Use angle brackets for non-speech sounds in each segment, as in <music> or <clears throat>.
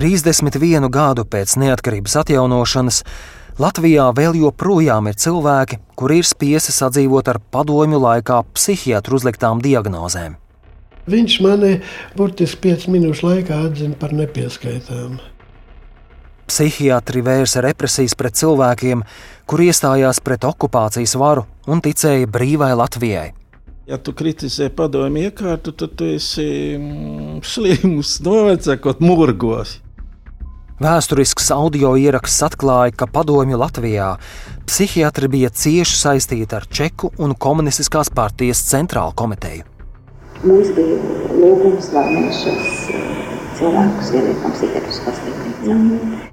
31 gadu pēc neatkarības atjaunošanas Latvijā vēl joprojām ir cilvēki, kuri ir spiesti sadzīvot ar padomju laikā psihiatru uzliktām diagnozēm. Viņš mani burtiski 5 minūšu laikā atzina par nepieskaitāmu. Psihiatri vērsa represijas pret cilvēkiem, kuri iestājās pret okupācijas varu un ticēja brīvai Latvijai. Ja tu kritizē padomju iekārtu, tad tu esi mm, <laughs> slims, novecākot murgos. Vēsturisks audio ieraksts atklāja, ka padomju Latvijā psihiatri bija cieši saistīti ar Čeku un Komunistiskās partijas centrālu komiteju. Mums bija lūgums, lai mēs šos cilvēkus ieliekam psihiatriskā slimnīcā. Mm.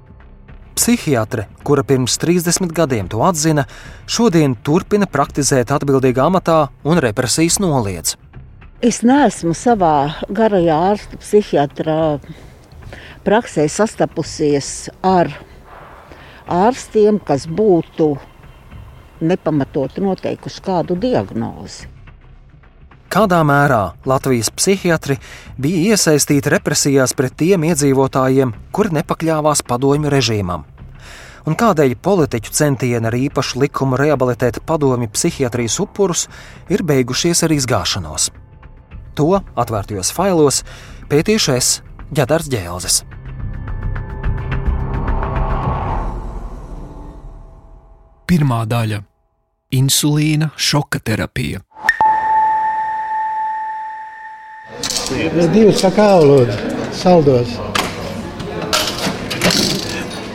Psihiatre, kura pirms 30 gadiem to atzina, šodien turpina praktizēt atbildīgā amatā un represijas noliedz. Es neesmu savā garajā ārsta psihiatrā praksē sastapusies ar ārstiem, kas būtu nepamatot noteikuši kādu diagnozi. Kādā mērā Latvijas psihiatri bija iesaistīti represijās pret tiem iedzīvotājiem, kuri nepakļāvās padomju režīmam? Un kādēļ politiķu centieni ar īpašu likumu rehabilitēt padomju psihiatrijas upurus ir beigušies ar izgāšanos? To atvērtajos failos pētīšu es, Ģedars Ģēlzes. Pirmā daļa - insulīna šoka terapija. Divas lūdzu, saldos.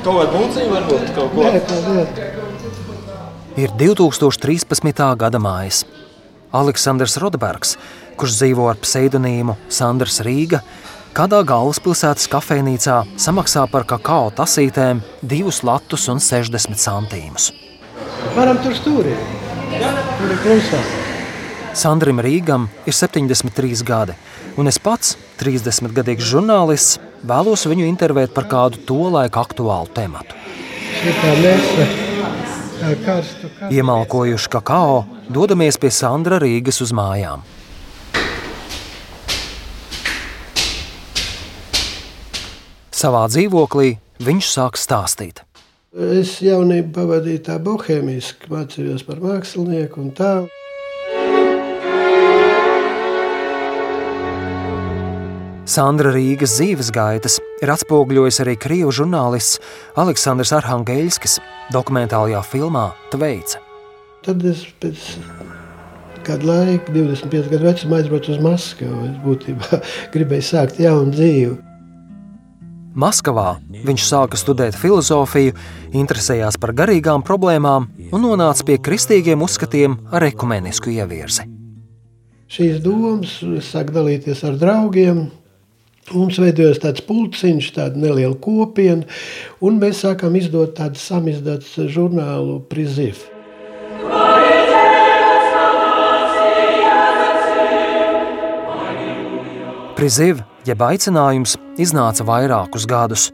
Kaut kāda mūcija varbūt kaut ko. Nē, paldies. Ir 2013. gada mājas. Aleksandrs Rodbergs, kurš dzīvo ar pseidonīmu Sandrs Rīga, kādā galvaspilsētas kafejnīcā samaksā par kakao tasītēm 2 latus un 60 centīmus. Varam tur stūrī. Tur ir klusās. Sandram Rīgam ir 73 gadi, un es pats, 30-gadīgs žurnālists, vēlos viņu intervēt par kādu tolaik aktuālu tematu. Iemalkojuši kakao, dodamies pie Sandra Rīgas uz mājām. Savā dzīvoklī viņš sāk stāstīt. Es jaunību pavadīju tā bohēmiski, mācījos par mākslinieku un tā. Sandra Rīgas dzīves gaitas ir atspoguļojis arī krievu žurnālists Aleksandrs Arhangeļskis dokumentālajā filmā Tveica. Tad es pēc kāda laika, 25 gadu vecumā, aizbraucu uz Maskavu. Es būtībā <laughs> gribēju sākt jaunu dzīvi. Maskavā viņš sāka studēt filozofiju, interesējās par garīgām problēmām un nonāca pie kristīgiem uzskatiem ar ekumenisku ievirzi. Šīs domas sāk dalīties ar draugiem. Mums veidojas tāds pulciņš, tāda neliela kopiena, un mēs sākām izdot tādu samizdotu žurnālu Priziv. Priziv, jeb aicinājums, iznāca vairākus gadus.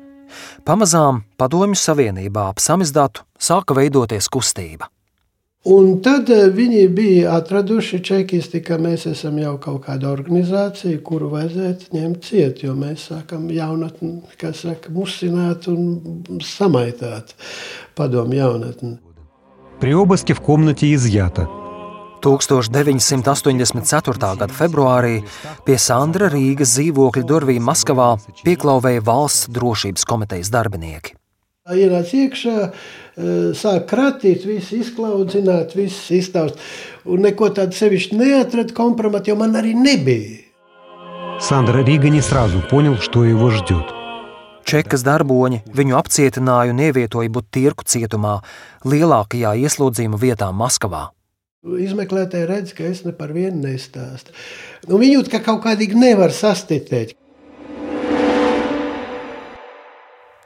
Pamazām Padomju Savienībā ap samizdatu sāka veidoties kustība. Un tad eh, viņi bija atraduši čekisti, ka mēs esam jau kaut kāda organizācija, kuru vajadzētu ņemt ciet, jo mēs sākam jaunatni, kas saka, musināt un samaitāt padomu jaunatni. При обыске в комнате изъято 1984. gada februārī pie Sandra Rīgas dzīvokļa durvīm Maskavā pieklauvēja valsts drošības komitejas darbinieki. Ienāca iekšā, eh, sāk kratīt, viss izklaudzināt, viss iztaust. Un neko tādu sevišķi neatrada kompromatu, jo man arī nebija. Сандра Рига не сразу понял, что его ждет. Čekas darboņi viņu apcietināja un ievietoja Butirku cietumā, lielākajā ieslodzījuma vietā Maskavā. Izmeklētāji redz, ka es ne par vienu nestāstu. Nu, viņi jūt, ka kaut kādīgi nevar sastipēt.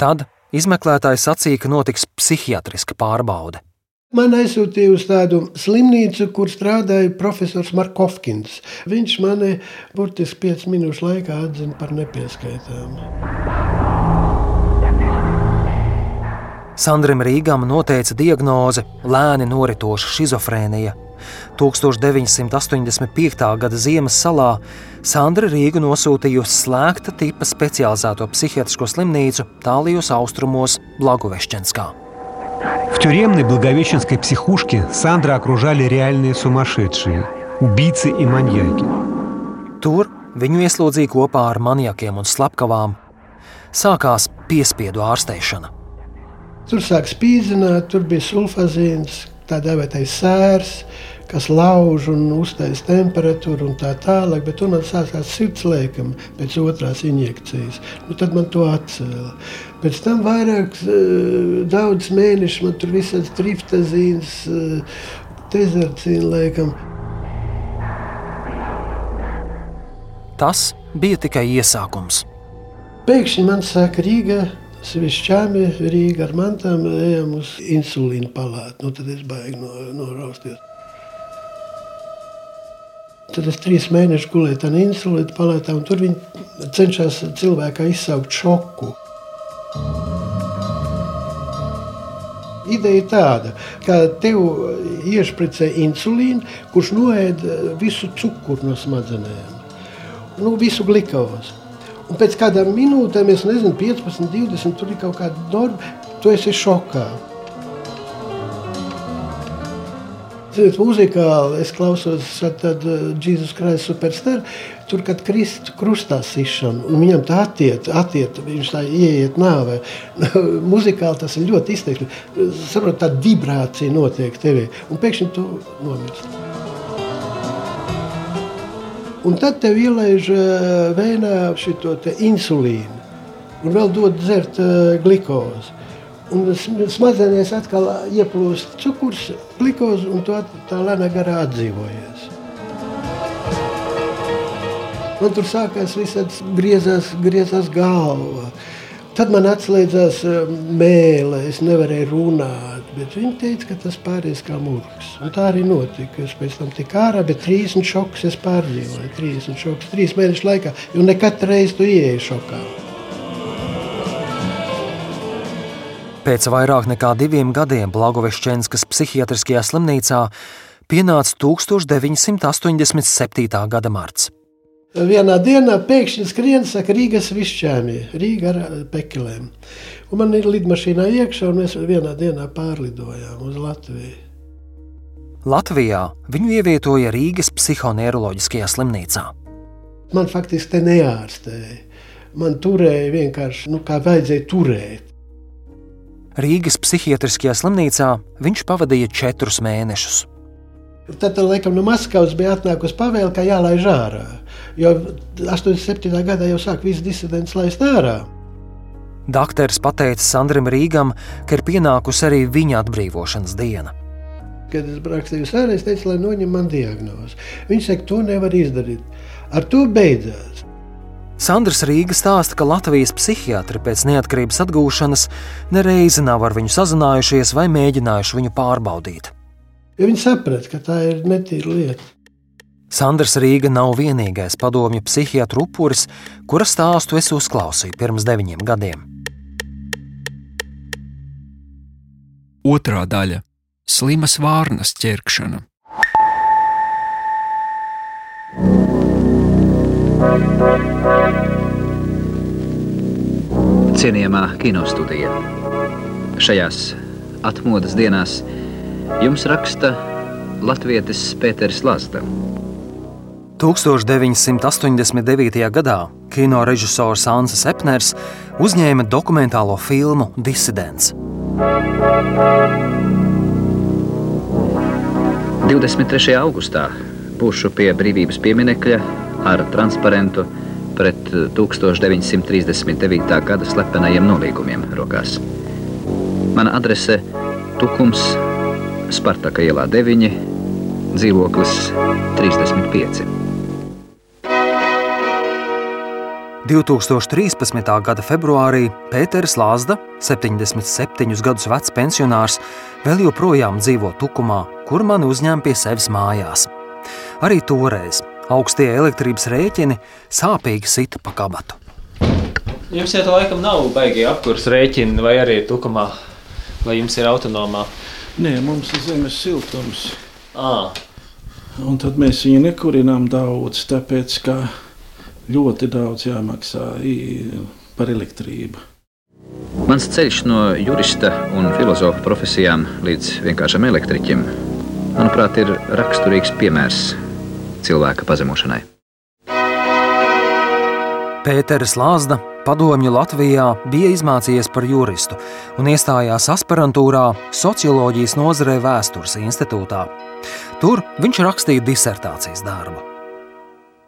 Tad izmeklētāji sacīja, ka notiks psihiatriska pārbaude. Man aizsūtīja uz tādu slimnīcu, kur strādāja profesors Markovkins. Viņš mani burtiski 5 minūšu laikā atzina par nepieskaitāmu. Sandram Rīgam noteica diagnozi lēni noritoša šizofrēnija. 1985. gada ziemas salā Sandra Rīgu nosūtījusi slēgta tipa specializēto psihiatrisko slimnīcu tālajos austrumos Blagovešķenskā. В тюремной Благовещенской психушке Сандра окружали реальные сумасшедшие, убийцы и маньяки. Tur viņu ieslodzīja kopā ar maniakiem un slepkavām. Sākās piespiedu ārstēšana. Tur sāk spīdzināt, tur bija sulfazīns, tā dēvētais sērs, kas lauž un uztais temperatūru un tā tālāk, bet tur man sākās sirds lēkama pēc otrās injekcijas. Nu, tad man to atcēla. Pēc tam vairāk, eh, daudz mēnešu man tur visāds triptazīns, eh, tezercīna lēkam. Tas bija tikai iesākums. Pēkšņi man saka Rīga, Svišķāmi Rīga ar mantām ejam uz insulīnu palātu. Nu, tad es baigi no, norausties. Tad es trīs mēnešus gulēju tajā insulīna palātā, un tur viņi cenšas cilvēkā izsaukt šoku. Ideja ir tāda, ka tev iešpricē insulīnu, kurš noēd visu cukuru no smadzenēm, nu, visu glikozi. Un pēc kādām minūtēm, es nezinu, 15, 20, tur ir kaut kāda norma, tu esi šokā. Ziniet, muzikāli es klausos Jēzus Kristus superstar. Tur, kad Kristus krustā sišana, un viņam tā attiet, attiet viņš tā ieiet nāvē. <laughs> muzikāli tas ir ļoti izteikti. Saprot, tāda vibrācija notiek tevī, un pēkšņi tu nomirsti. Un tad tev ielaiž vēnā šo insulīnu, un vēl dod dzert glikozi. Un smadzenēs atkal ieplūst cukurs, glikozi, un tu tā lēnā garā atdzīvojies. Man tur sākās visāds griezās, griezās galva. Tad man atslēdzās mēlē, es nevarēju runāt. Bet viņi teica, ka tas pāries kā mūks. Un tā arī notika. Es pēc tam tiku ārā, bet 30 šokus es pārdzīvoju. 30 šokus, 3 mēnešu laikā. Jo ne katru reizi tu ieeji šokā. Pēc vairāk nekā diviem gadiem Blagovešķenskas psihiatriskajā slimnīcā pienāca 1987. gada marts. Vienā dienā pēkšņi skrien, saka, Rīgas višķēmī, Rīga ar pekelēm. Un man ir lidmašīnā iekšā, un mēs vienā dienā pārlidojām uz Latviju. Latvijā viņu ievietoja Rīgas psihoneiroloģiskajā slimnīcā. Man faktiski te neārstēja. Man turēja vienkārši, nu, kā vajadzēja turēt. Rīgas psihiatriskajā slimnīcā viņš pavadīja četrus mēnešus. Tad, laikam, no Maskavas bija atnākusi pavēle, ka jālaiž ārā. Jo 87. gadā jau sāk visas disidents laist ārā. Dakteris pateica Sandram Rīgam, ka ir pienākusi arī viņa atbrīvošanas diena. Kad es rakstīju sēriju, es teicu, lai noņem man diagnozi. Viņš saka, to nevar izdarīt. Ar to beidzās. Sandrs Rīga stāsta, ka Latvijas psihiatri pēc neatkarības atgūšanas nereizi nav ar viņu sazinājušies vai mēģinājuši viņu pārbaudīt. Ja viņi saprata, ka tā ir netīra lieta. Sandrs Rīga nav vienīgais padomju psihiatru upuris, kura stāstu es uzklausīju pirms deviņiem gadiem. Otra daļa - slimas vārnas ķerkšana. Cienījamā kinostudija. Šajās atmodas dienās jums raksta Latvijas Pēters Lazda. 1989. gadā kino režisors Ansis Epners uzņēma dokumentālo filmu Disidents. 23. augustā būšu pie brīvības pieminekļa ar transparentu pret 1939. gada slepenajiem nolīgumiem rokās. Mana adrese - Tukums, Spartaka ielā 9, dzīvoklis 35. 2013. gada februārī Pēters Lāzda, 77 gadus vecs pensionārs, vēl joprojām dzīvo Tukumā, kur mani uzņēma pie sevis mājās. Arī toreiz augstie elektrības rēķini sāpīgi sita pa kabatu. Jums jau tā laikam nav baigīgi apkurss rēķini, vai arī tukumā, vai jums ir autonomā? Nē, mums ir zemes siltums. À. Un tad mēs viņu nekurinām daudz, tāpēc ka ļoti daudz jāmaksā par elektrību. Mans ceļš no jurista un filozofa profesijām līdz vienkāršam elektriķim, manuprāt, ir raksturīgs piemērs cilvēka pazemošanai. Pēters Lāzda padomju Latvijā bija izmācījies par juristu un iestājās aspirantūrā Socioloģijas nozarē Vēstures institūtā. Tur viņš rakstīja disertācijas darbu.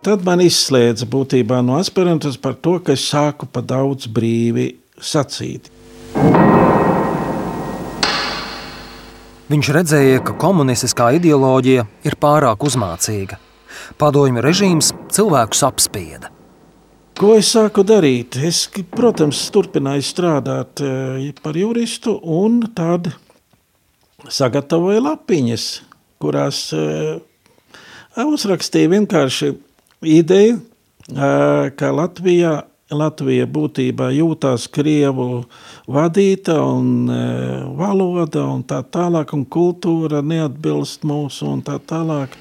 Tad man izslēdza būtībā no aspirantūras par to, ka es sāku pa daudz brīvi sacīt. Viņš redzēja, ka komunistiskā ideoloģija ir pārāk uzmācīga. Padomju režīms cilvēkus apspieda. Ko es sāku darīt? Es, protams, turpināju strādāt eh, par juristu, un tad sagatavoju lapiņas, kurās uh, uzrakstīju vienkārši ideju, uh, ka Latvijā Latvija būtībā jūtās krievu vadīta un e, valoda un tā tālāk, un kultūra neatbilst mūsu un tā tālāk.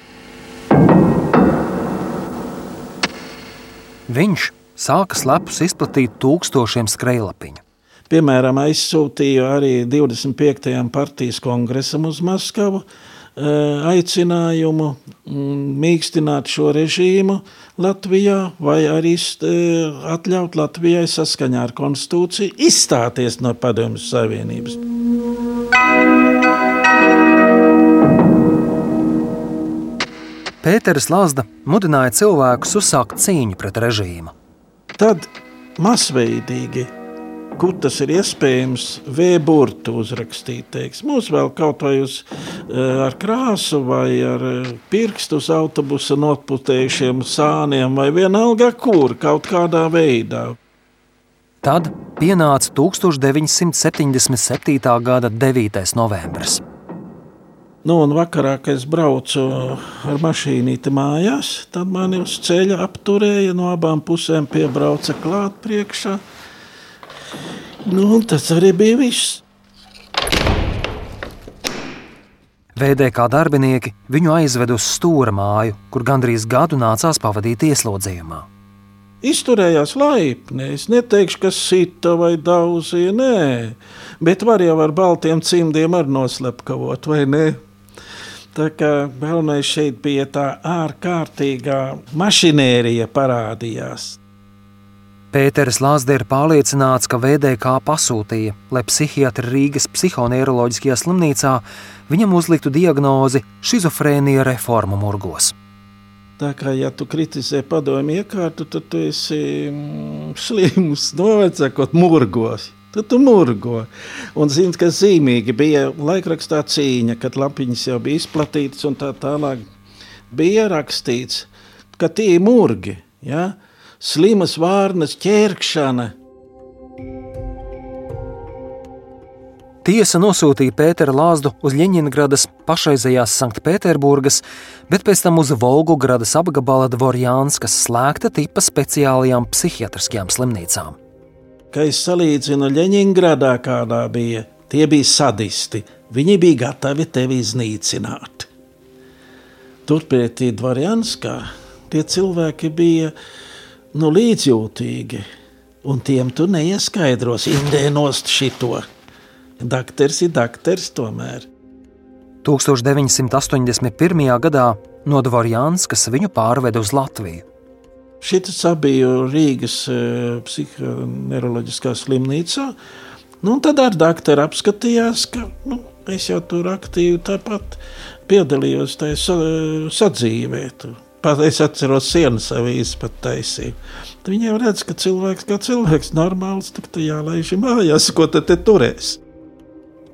Viņš sāka slepus izplatīt tūkstošiem skrejlapiņu. Piemēram, aizsūtīju arī 25. partijas kongresam uz Maskavu, Eh, aicinājumu mm, mīkstināt šo režīmu Latvijā, vai arī eh, atļaut Latvijai saskaņā ar konstitūciju izstāties no Padomjas Savienības. Pēters Lazda mudināja cilvēkus uzsākt cīņu pret režīmu. Tad masveidīgi kur tas ir iespējams, vēburtu uzrakstīt. Teiks. Mums vēl kaut vai uz, eh, ar krāsu vai ar eh, pirkstu uz autobusa notputējušiem sāniem vai vienalga kur, kaut kādā veidā. Tad pienāca 1977. gada 9. novembris. Nu, un vakarā, kad es braucu ar mašīnīti mājās, tad mani uz ceļa apturēja no abām pusēm, piebrauca klāt priekšā. Nu, tas arī bija viss. VDK darbinieki viņu aizved uz stūra māju, kur gandrīz gadu nācās pavadīt ieslodzījumā. Izturējās laipni. Es neteikšu, ka sita vai daudzīja, nē, bet var jau ar baltiem cimdiem arī noslepkavot, vai ne? Tā kā galvenais šeit bija tā ārkārtīgā mašinērija parādījās. Pēters Lāsde ir pārliecināts, ka VDK pasūtīja, lai psihiatri Rīgas psihoneiroloģiskajā slimnīcā viņam uzliktu diagnozi šizofrēnija reformu murgos. Tā kā ja tu kritizē padomju iekārtu, tad tu esi mm, slims, novecākot murgos. Tad tu murgo. Un zini, ka zīmīgi bija laikrakstā cīņa, kad lapiņas jau bija izplatītas un tā tālāk. Bija rakstīts, ka tie ir murgi. Ja? Slimas vārnas ķērkšana. Tiesa nosūtīja Pēteru Lāzdu uz Ļeņingradas pašreizējās Sanktpēterburgas, bet pēc tam uz Volgogradas apgabala Dvorjānskas slēgta tipa speciālajām psihiatriskajām slimnīcām. Kad es salīdzinu Ļeņingradā, kādā bija, tie bija sadisti. Viņi bija gatavi tevi iznīcināt. Turpretī Dvorjānskā tie cilvēki bija nu, līdzjūtīgi. Un tiem tu neieskaidros, indēnost šito. Dakteris ir dakteris tomēr. 1981. gadā no Dvorjānskas viņu pārveda uz Latviju. Šis bija Rīgas e, psihoneiroloģiskā slimnīcā. Nu, tad ar doktoru apskatījās, ka nu, es jau tur aktīvi tāpat piedalījos tajā sadzīvē. Tur pat es atceros sienas avīzes pat taisīju. Tad viņi jau redz, ka cilvēks kā cilvēks normāls, tad jālaiž mājās, ko tad te turēs.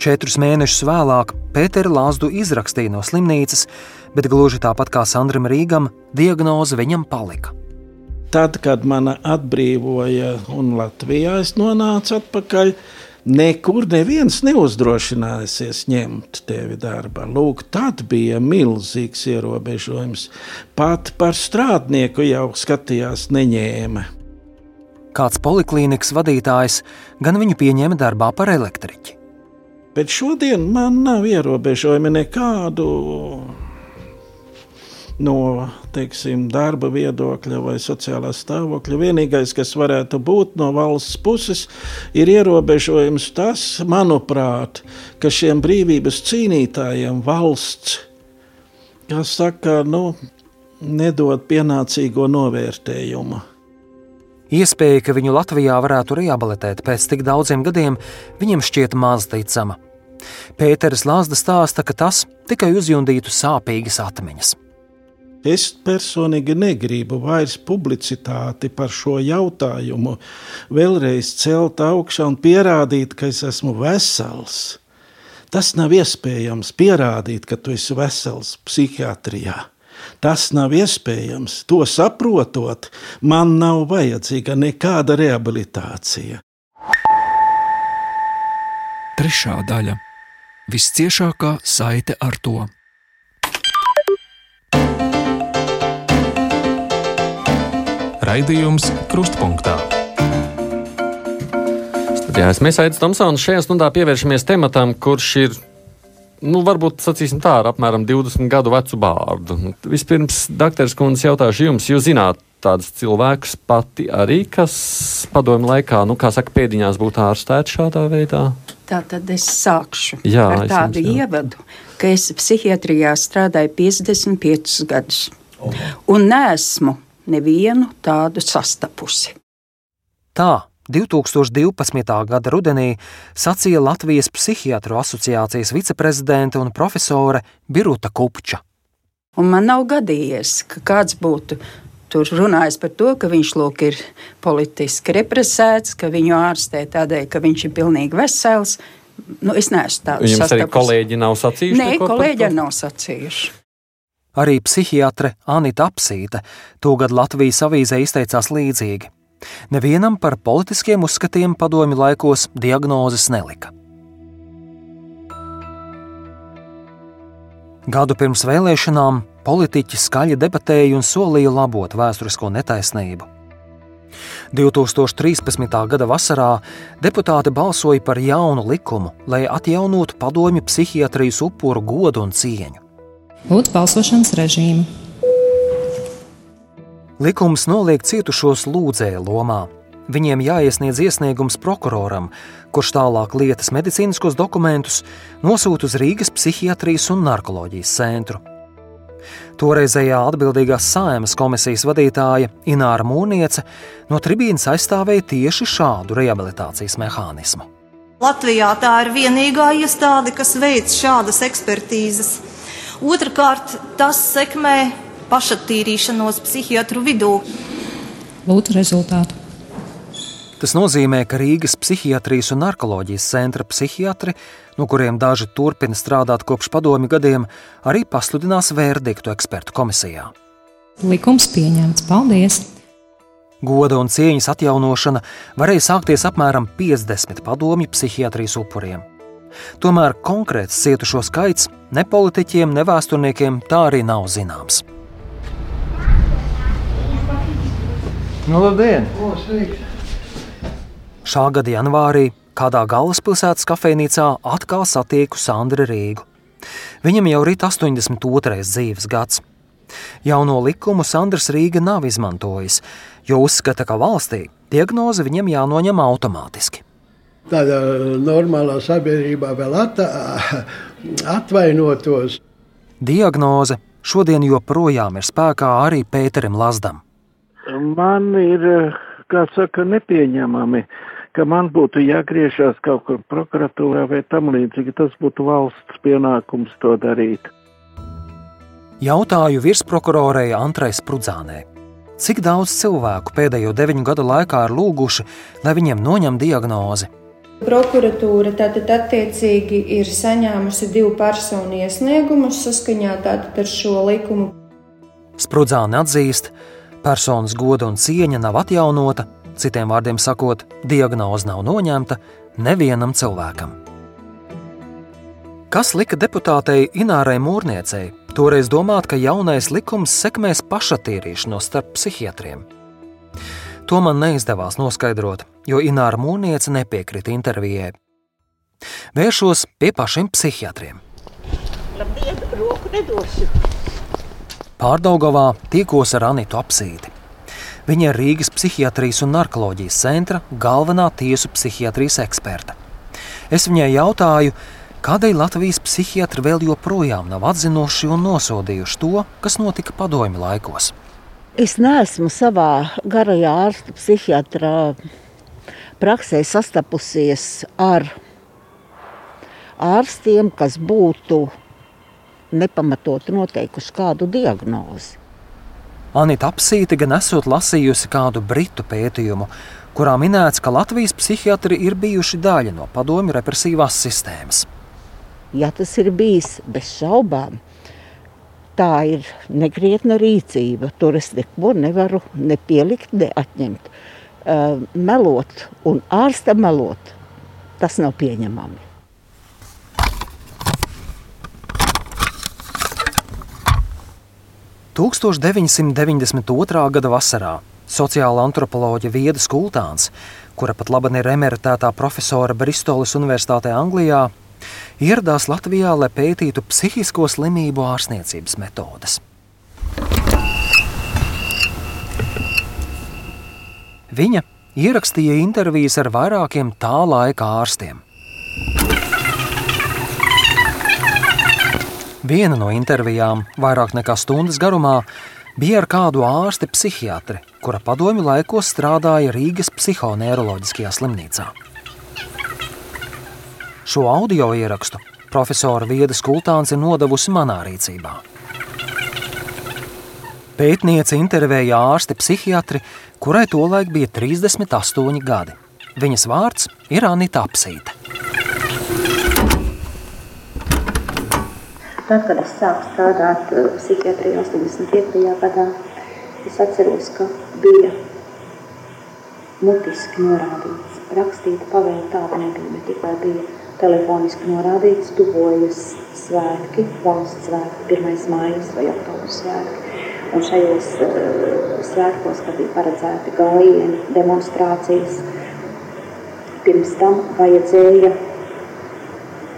Četrus mēnešus vēlāk Pētera Lāzdu izrakstīja no slimnīcas, bet gluži tāpat kā Sandram Rīgam, diagnoze viņam palika. Tad, kad man atbrīvoja un Latvijā es nonācu atpakaļ, Nekur neviens neuzdrošināsies ņemt tevi darbā. Lūk, tad bija milzīgs ierobežojums. Pat par strādnieku jau skatījās, neņēma. Kāds poliklīnikas vadītājs gan viņu pieņēma darbā par elektriķi. Bet šodien man nav ierobežojumi nekādu no teiksim, darba viedokļa vai sociālā stāvokļa. Vienīgais, kas varētu būt no valsts puses, ir ierobežojums tas, manuprāt, ka šiem brīvības cīnītājiem valsts, kā saka, nu, nedod pienācīgo novērtējumu. Iespēja, ka viņu Latvijā varētu rehabilitēt pēc tik daudziem gadiem, viņam šķiet maz ticama. Pēters Lāsda stāsta, ka tas tikai uzjundītu sāpīgas atmiņas. Es personīgi negribu vairs publicitāti par šo jautājumu, vēlreiz celt augšā un pierādīt, ka es esmu vesels. Tas nav iespējams pierādīt, ka tu esi vesels psihiatrijā. Tas nav iespējams. To saprotot, man nav vajadzīga nekāda rehabilitācija. Trešā daļa - visciešākā saite ar to. Raidījums Krustpunktā. Jā, mēs aizsmeļamies Tomsons. Šajā stundā pievēršamies tematam, kurš ir, nu, varbūt sacīsim tā, ar apmēram 20 gadu vecu bārdu. Vispirms, doktors Kundze, jautāšu jums, jūs zināt tādus cilvēkus pati arī, kas padomju laikā, nu, kā saka, pēdiņās būtu ārstēti šādā veidā? Tā tad es sākšu jā, ar tādu jums, jā. ievadu, ka es psihiatrijā strādāju 55 gadus. Oh. Un nesmu nevienu tādu sastapusi. Tā 2012. gada rudenī sacīja Latvijas Psihiatru asociācijas viceprezidente un profesore Biruta Kupča. Un man nav gadījies, ka kāds būtu tur runājis par to, ka viņš lūk, ir politiski represēts, ka viņu ārstē tādēļ, ka viņš ir pilnīgi vesels. Nu, es neesmu tāds. Jums arī kolēģi nav sacījuši? Nē, kolēģi nav sacījuši. Arī psihiatre Anita Apsīte togad Latvijas avīzē izteicās līdzīgi. Nevienam par politiskiem uzskatiem padomju laikos diagnozes nelika. Gadu pirms vēlēšanām politiķi skaļi debatēja un solīja labot vēsturisko netaisnību. 2013. gada vasarā deputāti balsoja par jaunu likumu, lai atjaunotu padomju psihiatrijas upuru godu un cieņu. Lūdzu, balsošanas režīmu. Likums noliek cietušos lūdzēju lomā. Viņiem jāiesniedz iesniegums prokuroram, kurš tālāk lietas medicīniskos dokumentus nosūta uz Rīgas psihiatrijas un narkoloģijas centru. Toreizējā atbildīgās saimas komisijas vadītāja Ināra Mūniece no tribīnas aizstāvēja tieši šādu rehabilitācijas mehānismu. Latvijā tā ir vienīgā iestāde, kas veic šādas ekspertīzes. Otrakārt, tas sekmē pašattīrīšanos psihiatru vidū. Lūdzu, rezultātu. Tas nozīmē, ka Rīgas psihiatrijas un narkoloģijas centra psihiatri, no kuriem daži turpina strādāt kopš padomju gadiem, arī pasludinās verdiktu ekspertu komisijā. Likums pieņemts. Paldies! Goda un cieņas atjaunošana varēja sākties apmēram 50 padomju psihiatrijas upuriem. Tomēr konkrēts cietušo skaits ne politiķiem, ne vēsturniekiem tā arī nav zināms. Nu, labdien! O! Šā gada janvārī kādā galvaspilsētas kafejnīcā atkal satieku Sandru Rīgu. Viņam jau ir 82. dzīves gads. Jauno likumu Sandrs Rīga nav izmantojis, jo uzskata, ka valstī diagnoze viņam jānoņem automātiski. Tādā normālā sabiedrībā vēl at, atvainotos. Diagnoze šodien joprojām ir spēkā arī Pēterim Lazdam. Man ir, kā saka, nepieņemami, ka man būtu jāgriežas kaut kur prokuratūrā vai tam līdzīgi. Tas būtu valsts pienākums to darīt. Jautāju virsprokurorei Antrai Sprudzānē. Cik daudz cilvēku pēdējo deviņu gadu laikā ir lūguši, lai viņiem noņem diagnozi? Prokuratūra tātad attiecīgi ir saņēmusi divu personu iesniegumus saskaņā ar šo likumu. Sprudzāne atzīst, personas goda un cieņa nav atjaunota, citiem vārdiem sakot, diagnoze nav noņemta nevienam cilvēkam. Kas lika deputātei Inārai Mūrniecei toreiz domāt, ka jaunais likums sekmēs pašatīrīšanos starp psihiatriem? To man neizdevās noskaidrot, jo Ināra Mūrniece nepiekrita intervijai. Vēršos pie pašiem psihiatriem. Labdien, roku nedošu. Pārdaugavā tikos ar Anitu apsīti. Viņa ir Rīgas psihiatrijas un narkoloģijas centra galvenā tiesu psihiatrijas eksperte. Es viņai jautāju, kādēļ Latvijas psihiatri vēl joprojām nav atzinuši un nosodījuši to, kas notika padomju laikos. Es neesmu savā garajā ārsta psihiatrā praksē sastapusies ar ārstiem, kas būtu nepamatot noteikuši kādu diagnozi. Anita Apsīte gan esot lasījusi kādu britu pētījumu, kurā minēts, ka Latvijas psihiatri ir bijuši daļa no padomju represīvās sistēmas. Ja tas ir bijis bez šaubām, tā ir nekrietna rīcība. Tur es neko nevaru ne pielikt, ne atņemt. Uh, melot un ārsta melot, tas nav pieņemami. – 1992. gada vasarā sociāla antropoloģa Vieda Skultāns, kura pat labi ir emeritētā profesora Bristoles Universitātē Anglijā, ieradās Latvijā, lai pētītu psihisko slimību ārstniecības metodes. Viņa ierakstīja intervijas ar vairākiem tā laika ārstiem. Viena no intervijām, vairāk nekā stundas garumā, bija ar kādu ārsti psihiatri, kura padomju laikos strādāja Rīgas psihoneiroloģiskajā slimnīcā. Šo audio ierakstu profesora Vieda Skultāns ir nodevusi manā rīcībā. Pētniece intervēja ārsti psihiatri, kurai tolaik bija 38 gadi. Viņas vārds ir Anita Apsīte. Tad, kad es sāku strādāt eh, psihiatrijā 85. gadā, es atceros, ka bija mutiski norādīts, rakstīta pavēle tāda nebija, bet tikai bija telefoniski norādīts, tuvojas svētki, valsts svētki, 1. mājas vai oktobra svētki. Un šajos uh, svētkos, bija paredzēti gājieni, demonstrācijas, pirms tam vajadzēja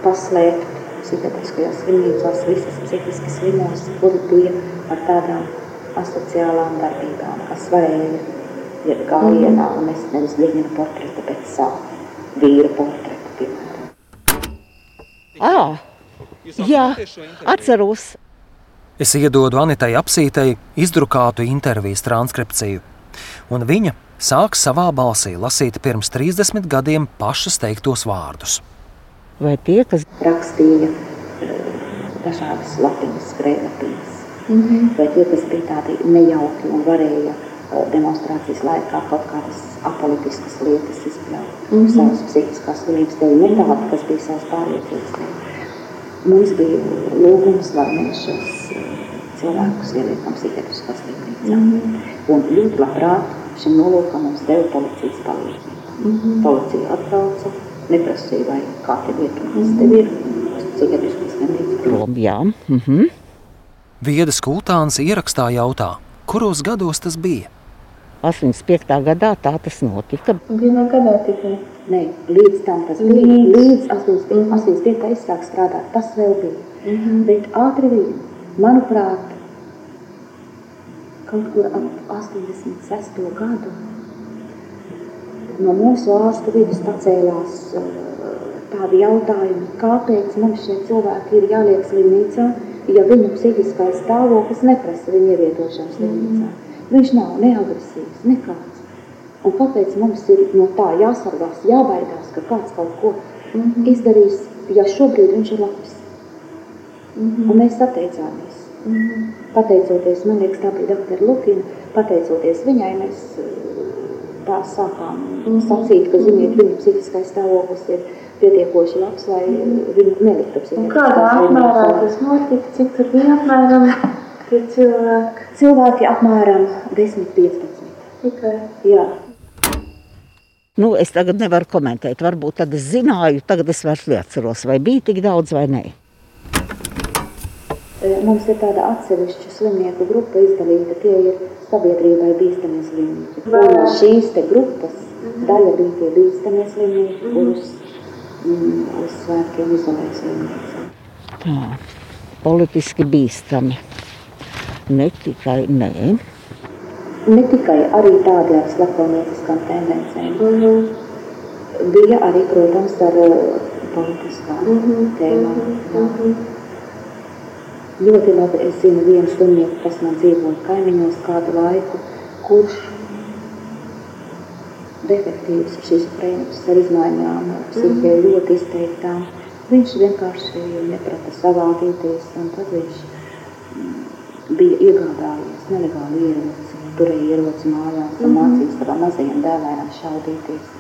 paslēpt psihiatriskajās slimnīcās visas psihiski slimos, kuri bija ar tādām asociālām darbībām, kas varēja iet gājienā un es nevis viņa portreta, bet savu vīra portretu. À, jā, atceros. Es iedodu Anitai apsītei izdrukātu intervijas transkripciju, un viņa sāk savā balsī lasīt pirms 30 gadiem pašas teiktos vārdus. Vai tie, kas rakstīja dažādas lapiņas, skrējlapiņas, mm -hmm. vai tie, kas bija tādi nejauki un varēja demonstrācijas laikā kaut kādas apolitiskas lietas izpļaut mm -hmm. savas psihiskās slimības dēļ, ne tāda, kas bija savas pārliecības dēļ. Mums bija lūgums, lai mēs šos cilvēkus ieliekam psihiatriskā slimnīcā. Mm -hmm. Un ļoti labprāt šim nolūkam mums deva policijas palīdzību. Mm -hmm. Policija atbrauca, neprasīja, vai kā te vietu mums mm -hmm. te ir, psihiatriskā slimnīca. Prom, jā. Mm -hmm. Viedas kultāns ierakstā jautā, kuros gados tas bija? 85. gadā tā tas notika. Vienā gadā tikai. Nē, līdz tam tas bija. Līdz, līdz 85. Mm. 85. es sāku strādāt, tas vēl bija. Mm -hmm. Bet ātri vien, manuprāt, kaut kur ap 86. gadu no mūsu ārstu vidus pacēlās tādi jautājumi, kāpēc mums šie cilvēki ir jāliek slimnīcā, ja viņu psihiskais stāvoklis neprasa viņu ievietošanu slimnīcā. Mm -hmm. Viņš nav neagresīvs, nekāds. Un kāpēc mums ir no tā jāsargās, jābaidās, ka kāds kaut ko mm -hmm. izdarīs, ja šobrīd viņš ir labs? Mm -hmm. Un mēs atteicāmies. Mm -hmm. Pateicoties, man liekas, tā bija doktora Lukina, pateicoties viņai, mēs tā sākām mm -hmm. sacīt, ka, ziniet, viņa psihiskais stāvoklis ir pietiekoši labs, lai viņu neliktu psihiskais. Kādā apmērā tas notika, cik tur bija apmēram tie cilvēki? Cilvēki apmēram 10-15. Tikai? Jā. Nu, es tagad nevaru komentēt. Varbūt tad es zināju, tagad es vairs neatceros, vai bija tik daudz vai nē. Mums ir tāda atsevišķa slimnieku grupa izdalīta. Tie ir sabiedrībai bīstamie slimnieki. Un šīs te grupas daļa bija tie bīstamie slimnieki, kurus mm, uz svētkiem izolē slimnīcā. Tā, politiski bīstami. Ne tikai, nē. Ne tikai arī tādi ar slepkavnieciskām tendencēm. Mm -hmm. Bija arī, protams, ar uh, politiskām mm -hmm. tēmām. Mm -hmm. Ļoti labi es zinu vienu slimnieku, kas man dzīvoja kaimiņos kādu laiku, kurš defektīvs šizofrēniķis ar izmaiņām psihē mm. ļoti izteiktām. Viņš vienkārši neprata savādīties, un tad viņš bija iegādājies nelegālu ieroci, turēja ieroci mājās un mm. mācīja savām mazajiem dēlēnam šaudīties.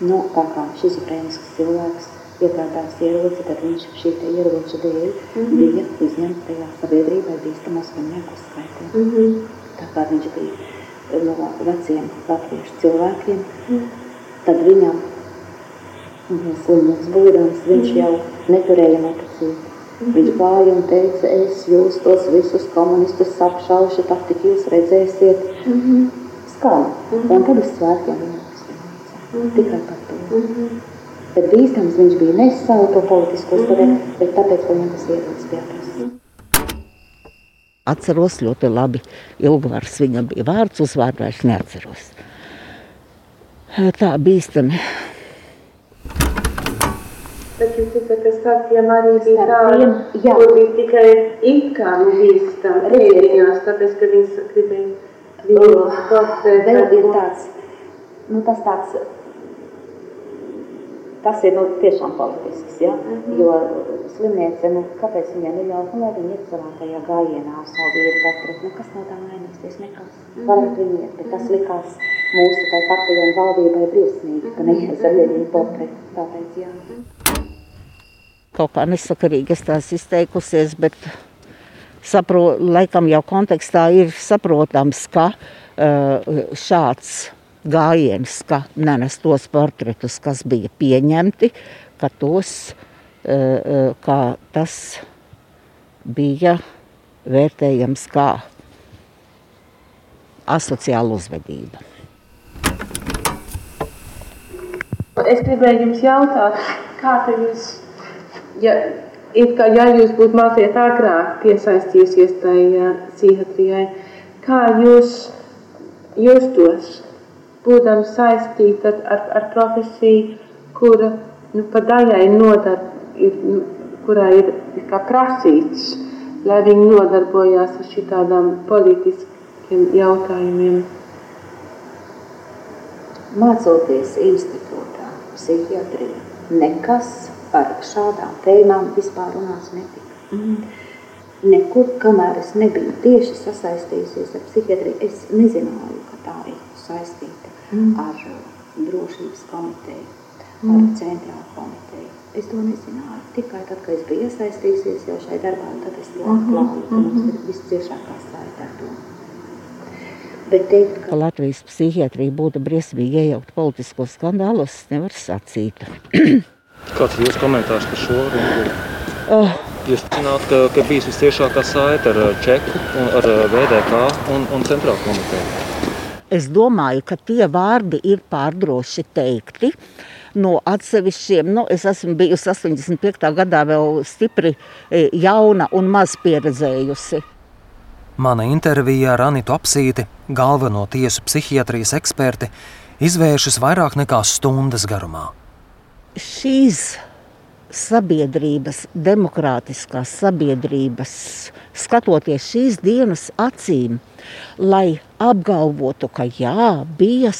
Nu, tā kā šizofrēnisks cilvēks iegādās ieroci, tad viņš šī ieroča dēļ mm -hmm. bija uzņemts tajā sabiedrībai bīstamās slimnieku skaitē. Mm -hmm. Tā kā viņš bija no veciem latviešu cilvēkiem, mm. tad viņam, slimnieks būdams, viņš mm. jau neturēja motocīti. Viņš gāja un teica, es jūs tos visus komunistus apšaušu, tad tik jūs redzēsiet mm -hmm. skaļi. Mm -hmm. Un tad uz svētkiem viņam slimnīcā. Mm -hmm. Tikai par to. Mm -hmm. Bet bīstams viņš bija ne savu to politisko mm -hmm. bet tāpēc, ka viņam tas ierodas pie atceros ļoti labi. Ilgvars viņam bija vārds, uzvārdu vairs neatceros. Tā bīstami. Bet jūs teicat, ka starpiem arī bija tāda, kur bija tikai it kā nu bīstami rēdiņos, tāpēc, ka viņas gribēja viņu portēt. Vēl ir tāds, nu tas tāds tas ir nu, tiešām politisks. Ja? Mm -hmm. Jo slimniece, nu, kāpēc viņai neļauj, nu, lai viņa iet savā tajā gājienā ar savu vīru portretu? Nu, kas no tā mainīsies? Nekas. Mm -hmm. Varat viņi iet, bet tas likās mūsu tai partijai un valdībai briesmīgi, ka neies ar viņu portretu. Tāpēc, jā. Kaut kā nesakarīgi es tās izteikusies, bet sapro, laikam jau kontekstā ir saprotams, ka uh, šāds gājiens, ka nenes tos portretus, kas bija pieņemti, ka tos, e, kā tas bija vērtējams kā asociāla uzvedība. Es gribēju jums jautāt, kā jūs, ja, kā, ja jūs būtu mazliet agrāk piesaistījusies tajā psihijatrijai, kā jūs justos? būdams saistīta ar, ar, ar profesiju, kura nu, pa daļai nodar, ir, nu, kurā ir, ir kā prasīts, lai viņi nodarbojās ar šitādām politiskiem jautājumiem. Mācoties institūtā, psihiatrijā, nekas par šādām tēmām vispār runāts netika. Mm. Nekur, kamēr es nebiju tieši sasaistījusies ar psihiatriju, es nezināju, ka tā ir saistīta mm. ar uh, drošības komiteju, mm. ar centrālu komiteju. Es to nezināju. Tikai tad, kad es biju iesaistījusies jau šai darbā, tad es to atklāju, mm -hmm. ka mums ir mhm. visciešākā saita ar to. Bet teikt, ka... ka Latvijas psihiatrija būtu briesmīgi iejaukt politiskos skandālos, nevar sacīt. <clears throat> Kāds ir jūsu komentārs par šo runu? Oh. Jūs zināt, ka, ka bijis visciešākā saita ar uh, Čeku, ar uh, VDK un, un centrālu komiteju. Es domāju, ka tie vārdi ir pārdroši teikti. No atsevišķiem, nu, es esmu bijusi 85. gadā vēl stipri e, jauna un maz pieredzējusi. Mana intervija ar Anitu Apsīti, galveno tiesu psihiatrijas eksperti, izvēršas vairāk nekā stundas garumā. Šīs sabiedrības, demokrātiskās sabiedrības, skatoties šīs dienas acīm, lai apgalvotu, ka jā, bija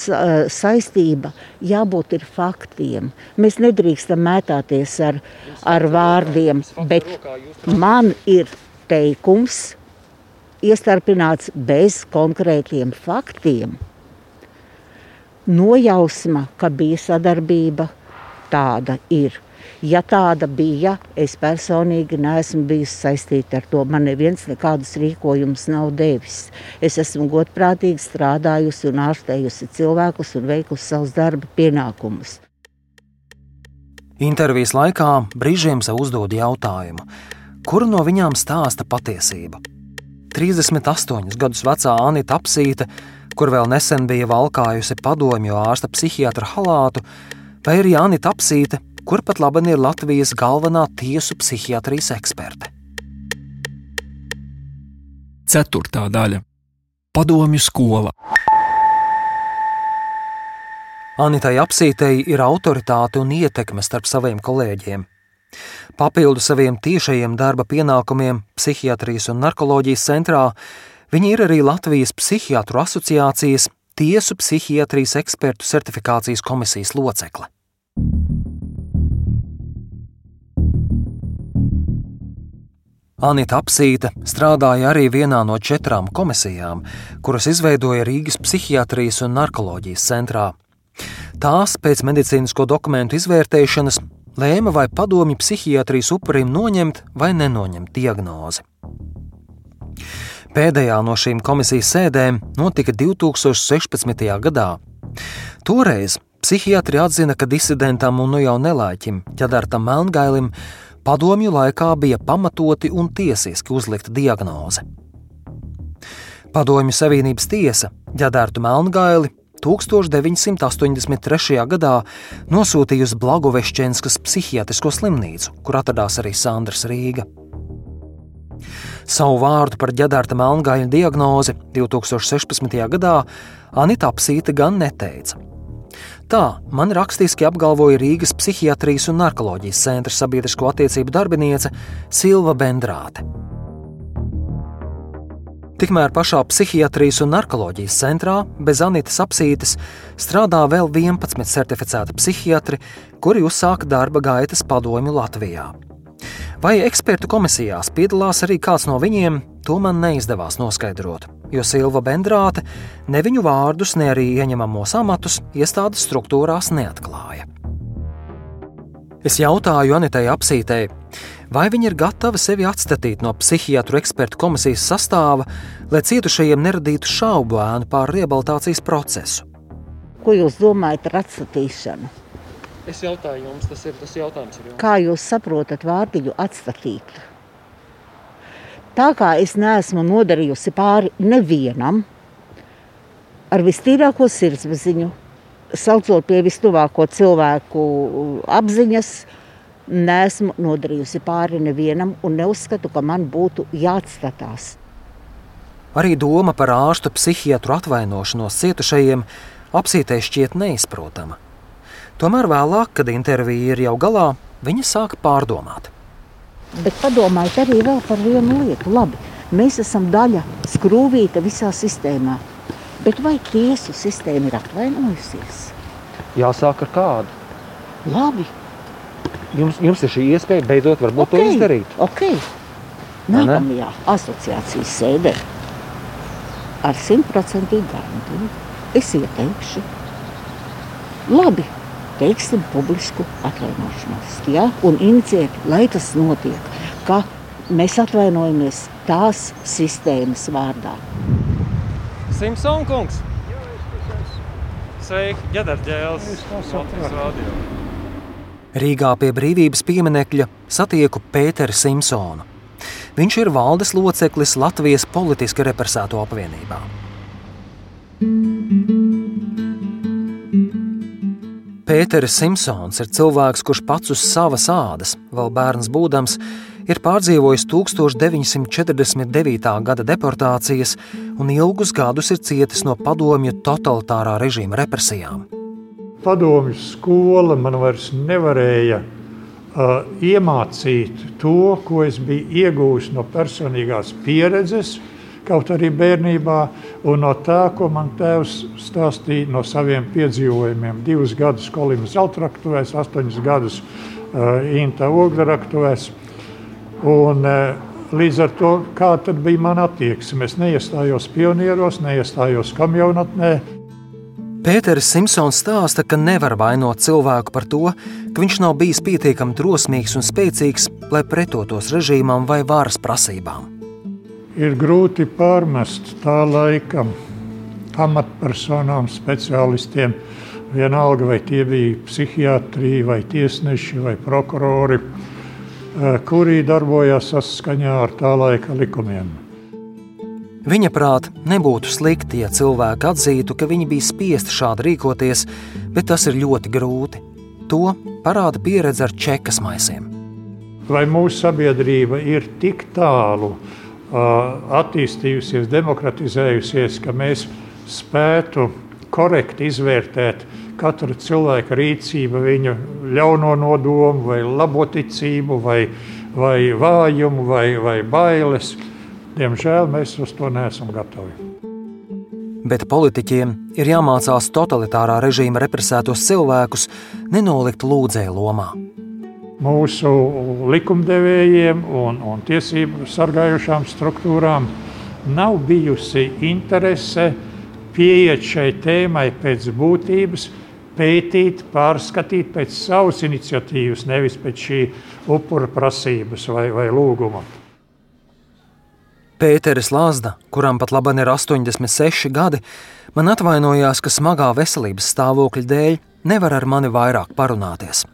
saistība, jābūt ir faktiem. Mēs nedrīkstam mētāties ar, ar vārdiem, bet man ir teikums iestarpināts bez konkrētiem faktiem. Nojausma, ka bija sadarbība, tāda ir. Ja tāda bija, es personīgi neesmu bijusi saistīta ar to. Man neviens nekādus rīkojumus nav devis. Es esmu godprātīgi strādājusi un ārstējusi cilvēkus un veikusi savus darba pienākumus. Intervijas laikā brīžiem sev uzdod jautājumu, kuru no viņām stāsta patiesību. 38 gadus vecā Anita Apsīte, kur vēl nesen bija valkājusi padomju ārsta psihiatra halātu, vai arī Anita Apsīte, kur pat labi ir Latvijas galvenā tiesu psihiatrijas eksperte. Ceturtā daļa - Padomju skola. Anitai apsītei ir autoritāte un ietekme starp saviem kolēģiem. Papildu saviem tiešajiem darba pienākumiem psihiatrijas un narkoloģijas centrā, viņa ir arī Latvijas Psihiatru asociācijas tiesu psihiatrijas ekspertu certifikācijas komisijas locekle. Anita Apsīta strādāja arī vienā no četrām komisijām, kuras izveidoja Rīgas psihiatrijas un narkoloģijas centrā. Tās pēc medicīnisko dokumentu izvērtēšanas lēma, vai padomju psihiatrijas upurim noņemt vai nenoņemt diagnozi. Pēdējā no šīm komisijas sēdēm notika 2016. gadā. Toreiz psihiatri atzina, ka disidentam un nu jau nelaiķim, ķedartam Melngailim, padomju laikā bija pamatoti un tiesiski uzlikta diagnoze. Padomju Savienības tiesa ģedārtu Melngaili 1983. gadā nosūtīja uz Blagovešķenskas psihiatrisko slimnīcu, kur atradās arī Sandrs Rīga. Savu vārdu par ģedārta Melngaļa diagnozi 2016. gadā Anita Apsīte gan neteica. Tā man rakstiski apgalvoja Rīgas psihiatrijas un narkoloģijas centra sabiedrisko attiecību darbiniece Silva Bendrāte. Tikmēr pašā psihiatrijas un narkoloģijas centrā bez Anitas apsītes strādā vēl 11 certificēti psihiatri, kuri uzsāka darba gaitas padomju Latvijā. Vai ekspertu komisijās piedalās arī kāds no viņiem, to man neizdevās noskaidrot jo Silva Bendrāte ne viņu vārdus, ne arī ieņemamos amatus iestādes struktūrās neatklāja. Es jautāju Anitai Apsītei, vai viņa ir gatava sevi atstatīt no psihiatru ekspertu komisijas sastāva, lai cietušajiem neradītu šaubu ēnu pār rehabilitācijas procesu. Ko jūs domājat ar atstatīšanu? Es jautāju jums, tas ir tas jautājums. Jums. Kā jūs saprotat vārdiņu atstatīt? Tā kā es neesmu nodarījusi pāri nevienam, ar vistīrāko sirdsapziņu, saucot pie vistuvāko cilvēku apziņas, neesmu nodarījusi pāri nevienam un neuzskatu, ka man būtu jāatstatās. Arī doma par ārstu psihiatru atvainošanos cietušajiem apsītē šķiet neizprotama. Tomēr vēlāk, kad intervija ir jau galā, viņa sāka pārdomāt. Bet padomājiet arī par vienu lietu. Labi, mēs esam daļa skrūvīta visā sistēmā. Bet vai tiesu sistēma ir atvainojusies? Jāsāk ar kādu. Labi. Jums, jums ir šī iespēja beidzot okay. to izdarīt. Okay. Nākamajā asociācijas sēdē ar simtprocentīgu garantiju es ieteikšu. Labi, teiksim, publisku atvainošanos. Ja? Un inicijēt, lai tas notiek, ka mēs atvainojamies tās sistēmas vārdā. Simpson kungs! Sveiki, ģedarģēls! Rīgā pie brīvības pieminekļa satieku Pēteru Simpsonu. Viņš ir valdes loceklis Latvijas politiski represēto apvienībā. Pēters Simpsons ir cilvēks, kurš pats uz savas ādas, vēl bērns būdams, ir pārdzīvojis 1949. gada deportācijas un ilgus gadus ir cietis no padomju totalitārā režīma represijām. Padomju skola man vairs nevarēja uh, iemācīt to, ko es biju iegūmis no personīgās pieredzes, kaut arī bērnībā, un no tā, ko man tēvs stāstīja no saviem piedzīvojumiem. Divus gadus Kolimas zeltraktuvēs, astoņus gadus uh, Inta ogleraktuvēs. Un, uh, Līdz ar to, kāda bija mana attieksme, es neiestājos pionieros, neiestājos kamionatnē. Pēters Simpsons stāsta, ka nevar vainot cilvēku par to, ka viņš nav bijis pietiekami drosmīgs un spēcīgs, lai pretotos režīmam vai varas prasībām ir grūti pārmest tā laika amatpersonām, speciālistiem. Vienalga, vai tie bija psihiatri, vai tiesneši, vai prokurori, eh, kuri darbojās saskaņā ar tā laika likumiem. Viņa prāt, nebūtu slikti, ja cilvēki atzītu, ka viņi bija spiesti šādi rīkoties, bet tas ir ļoti grūti. To parāda pieredze ar čekas maisiem. Vai mūsu sabiedrība ir tik tālu, attīstījusies, demokratizējusies, ka mēs spētu korekti izvērtēt katra cilvēka rīcību, viņa ļauno nodomu, vai laboticību, vai, vai vājumu, vai, vai bailes. Diemžēl mēs uz to neesam gatavi. Bet politiķiem ir jāmācās totalitārā režīma represētos cilvēkus nenolikt lūdzēju lomā. Mūsu likumdevējiem un, un tiesību sargājušām struktūrām nav bijusi interese pieiet šai tēmai pēc būtības, pētīt, pārskatīt pēc savas iniciatīvas, nevis pēc šī upura prasības vai, vai lūguma. Pēteris Lāsda, kuram pat labi ir 86 gadi, man atvainojās, ka smagā veselības stāvokļa dēļ nevar ar mani vairāk parunāties.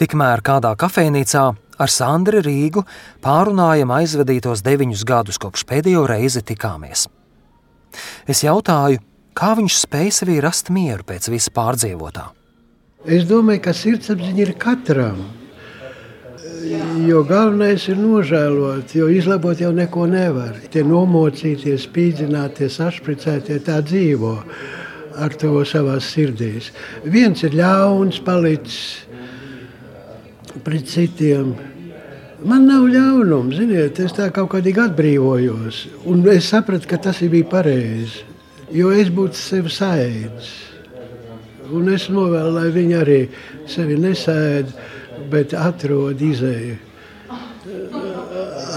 Tikmēr kādā kafejnīcā ar Sandru Rīgu pārunājam aizvadītos deviņus gadus, kopš pēdējo reizi tikāmies. Es jautāju, Kā viņš spēja sevī rast mieru pēc visa pārdzīvotā? Es domāju, ka sirdsapziņa ir katram. Jo galvenais ir nožēlot, jo izlabot jau neko nevar. Tie nomocīties, spīdzināties, sašpricētie tā dzīvo ar to savā sirdīs. Viens ir ļauns, palicis pret citiem. Man nav ļaunums, ziniet, es tā kaut kādīgi atbrīvojos. Un es sapratu, ka tas bija pareizi jo es būtu sevi sēdis. Un es novēlu, lai viņi arī sevi nesēd, bet atrod izēju,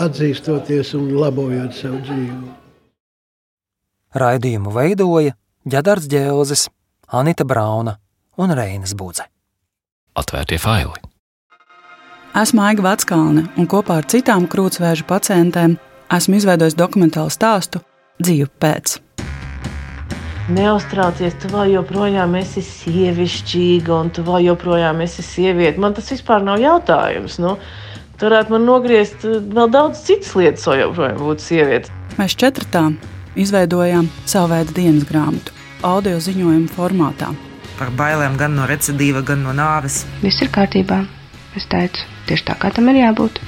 atzīstoties un labojot savu dzīvi. Raidījumu veidoja Ģedards Ģēlzes, Anita Brauna un Reinas Budze. Atvērtie faili! Esmu Aiga Vatskalne un kopā ar citām krūtsvēža pacientēm esmu izveidojis dokumentālu stāstu Dzīvu pēc. Neuztraucies, tu vēl joprojām esi sievišķīga, un tu vēl joprojām esi sieviete. Man tas vispār nav jautājums. Nu, tu varētu man nogriezt eh, vēl daudz citas lietas, lai joprojām būtu sieviete. Mēs četratā izveidojām savu veidu dienas grāmatu, audio ziņojumu formātā. Par bailēm gan no recidīva, gan no nāves. Viss ir kārtībā. Es teicu, tieši tā kā tam ir jābūt.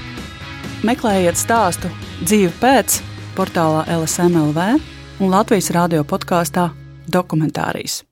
Meklējiet stāstu dzīvi pēc portālā LSMLV un Latvijas radio podkāstā dokumentārijas.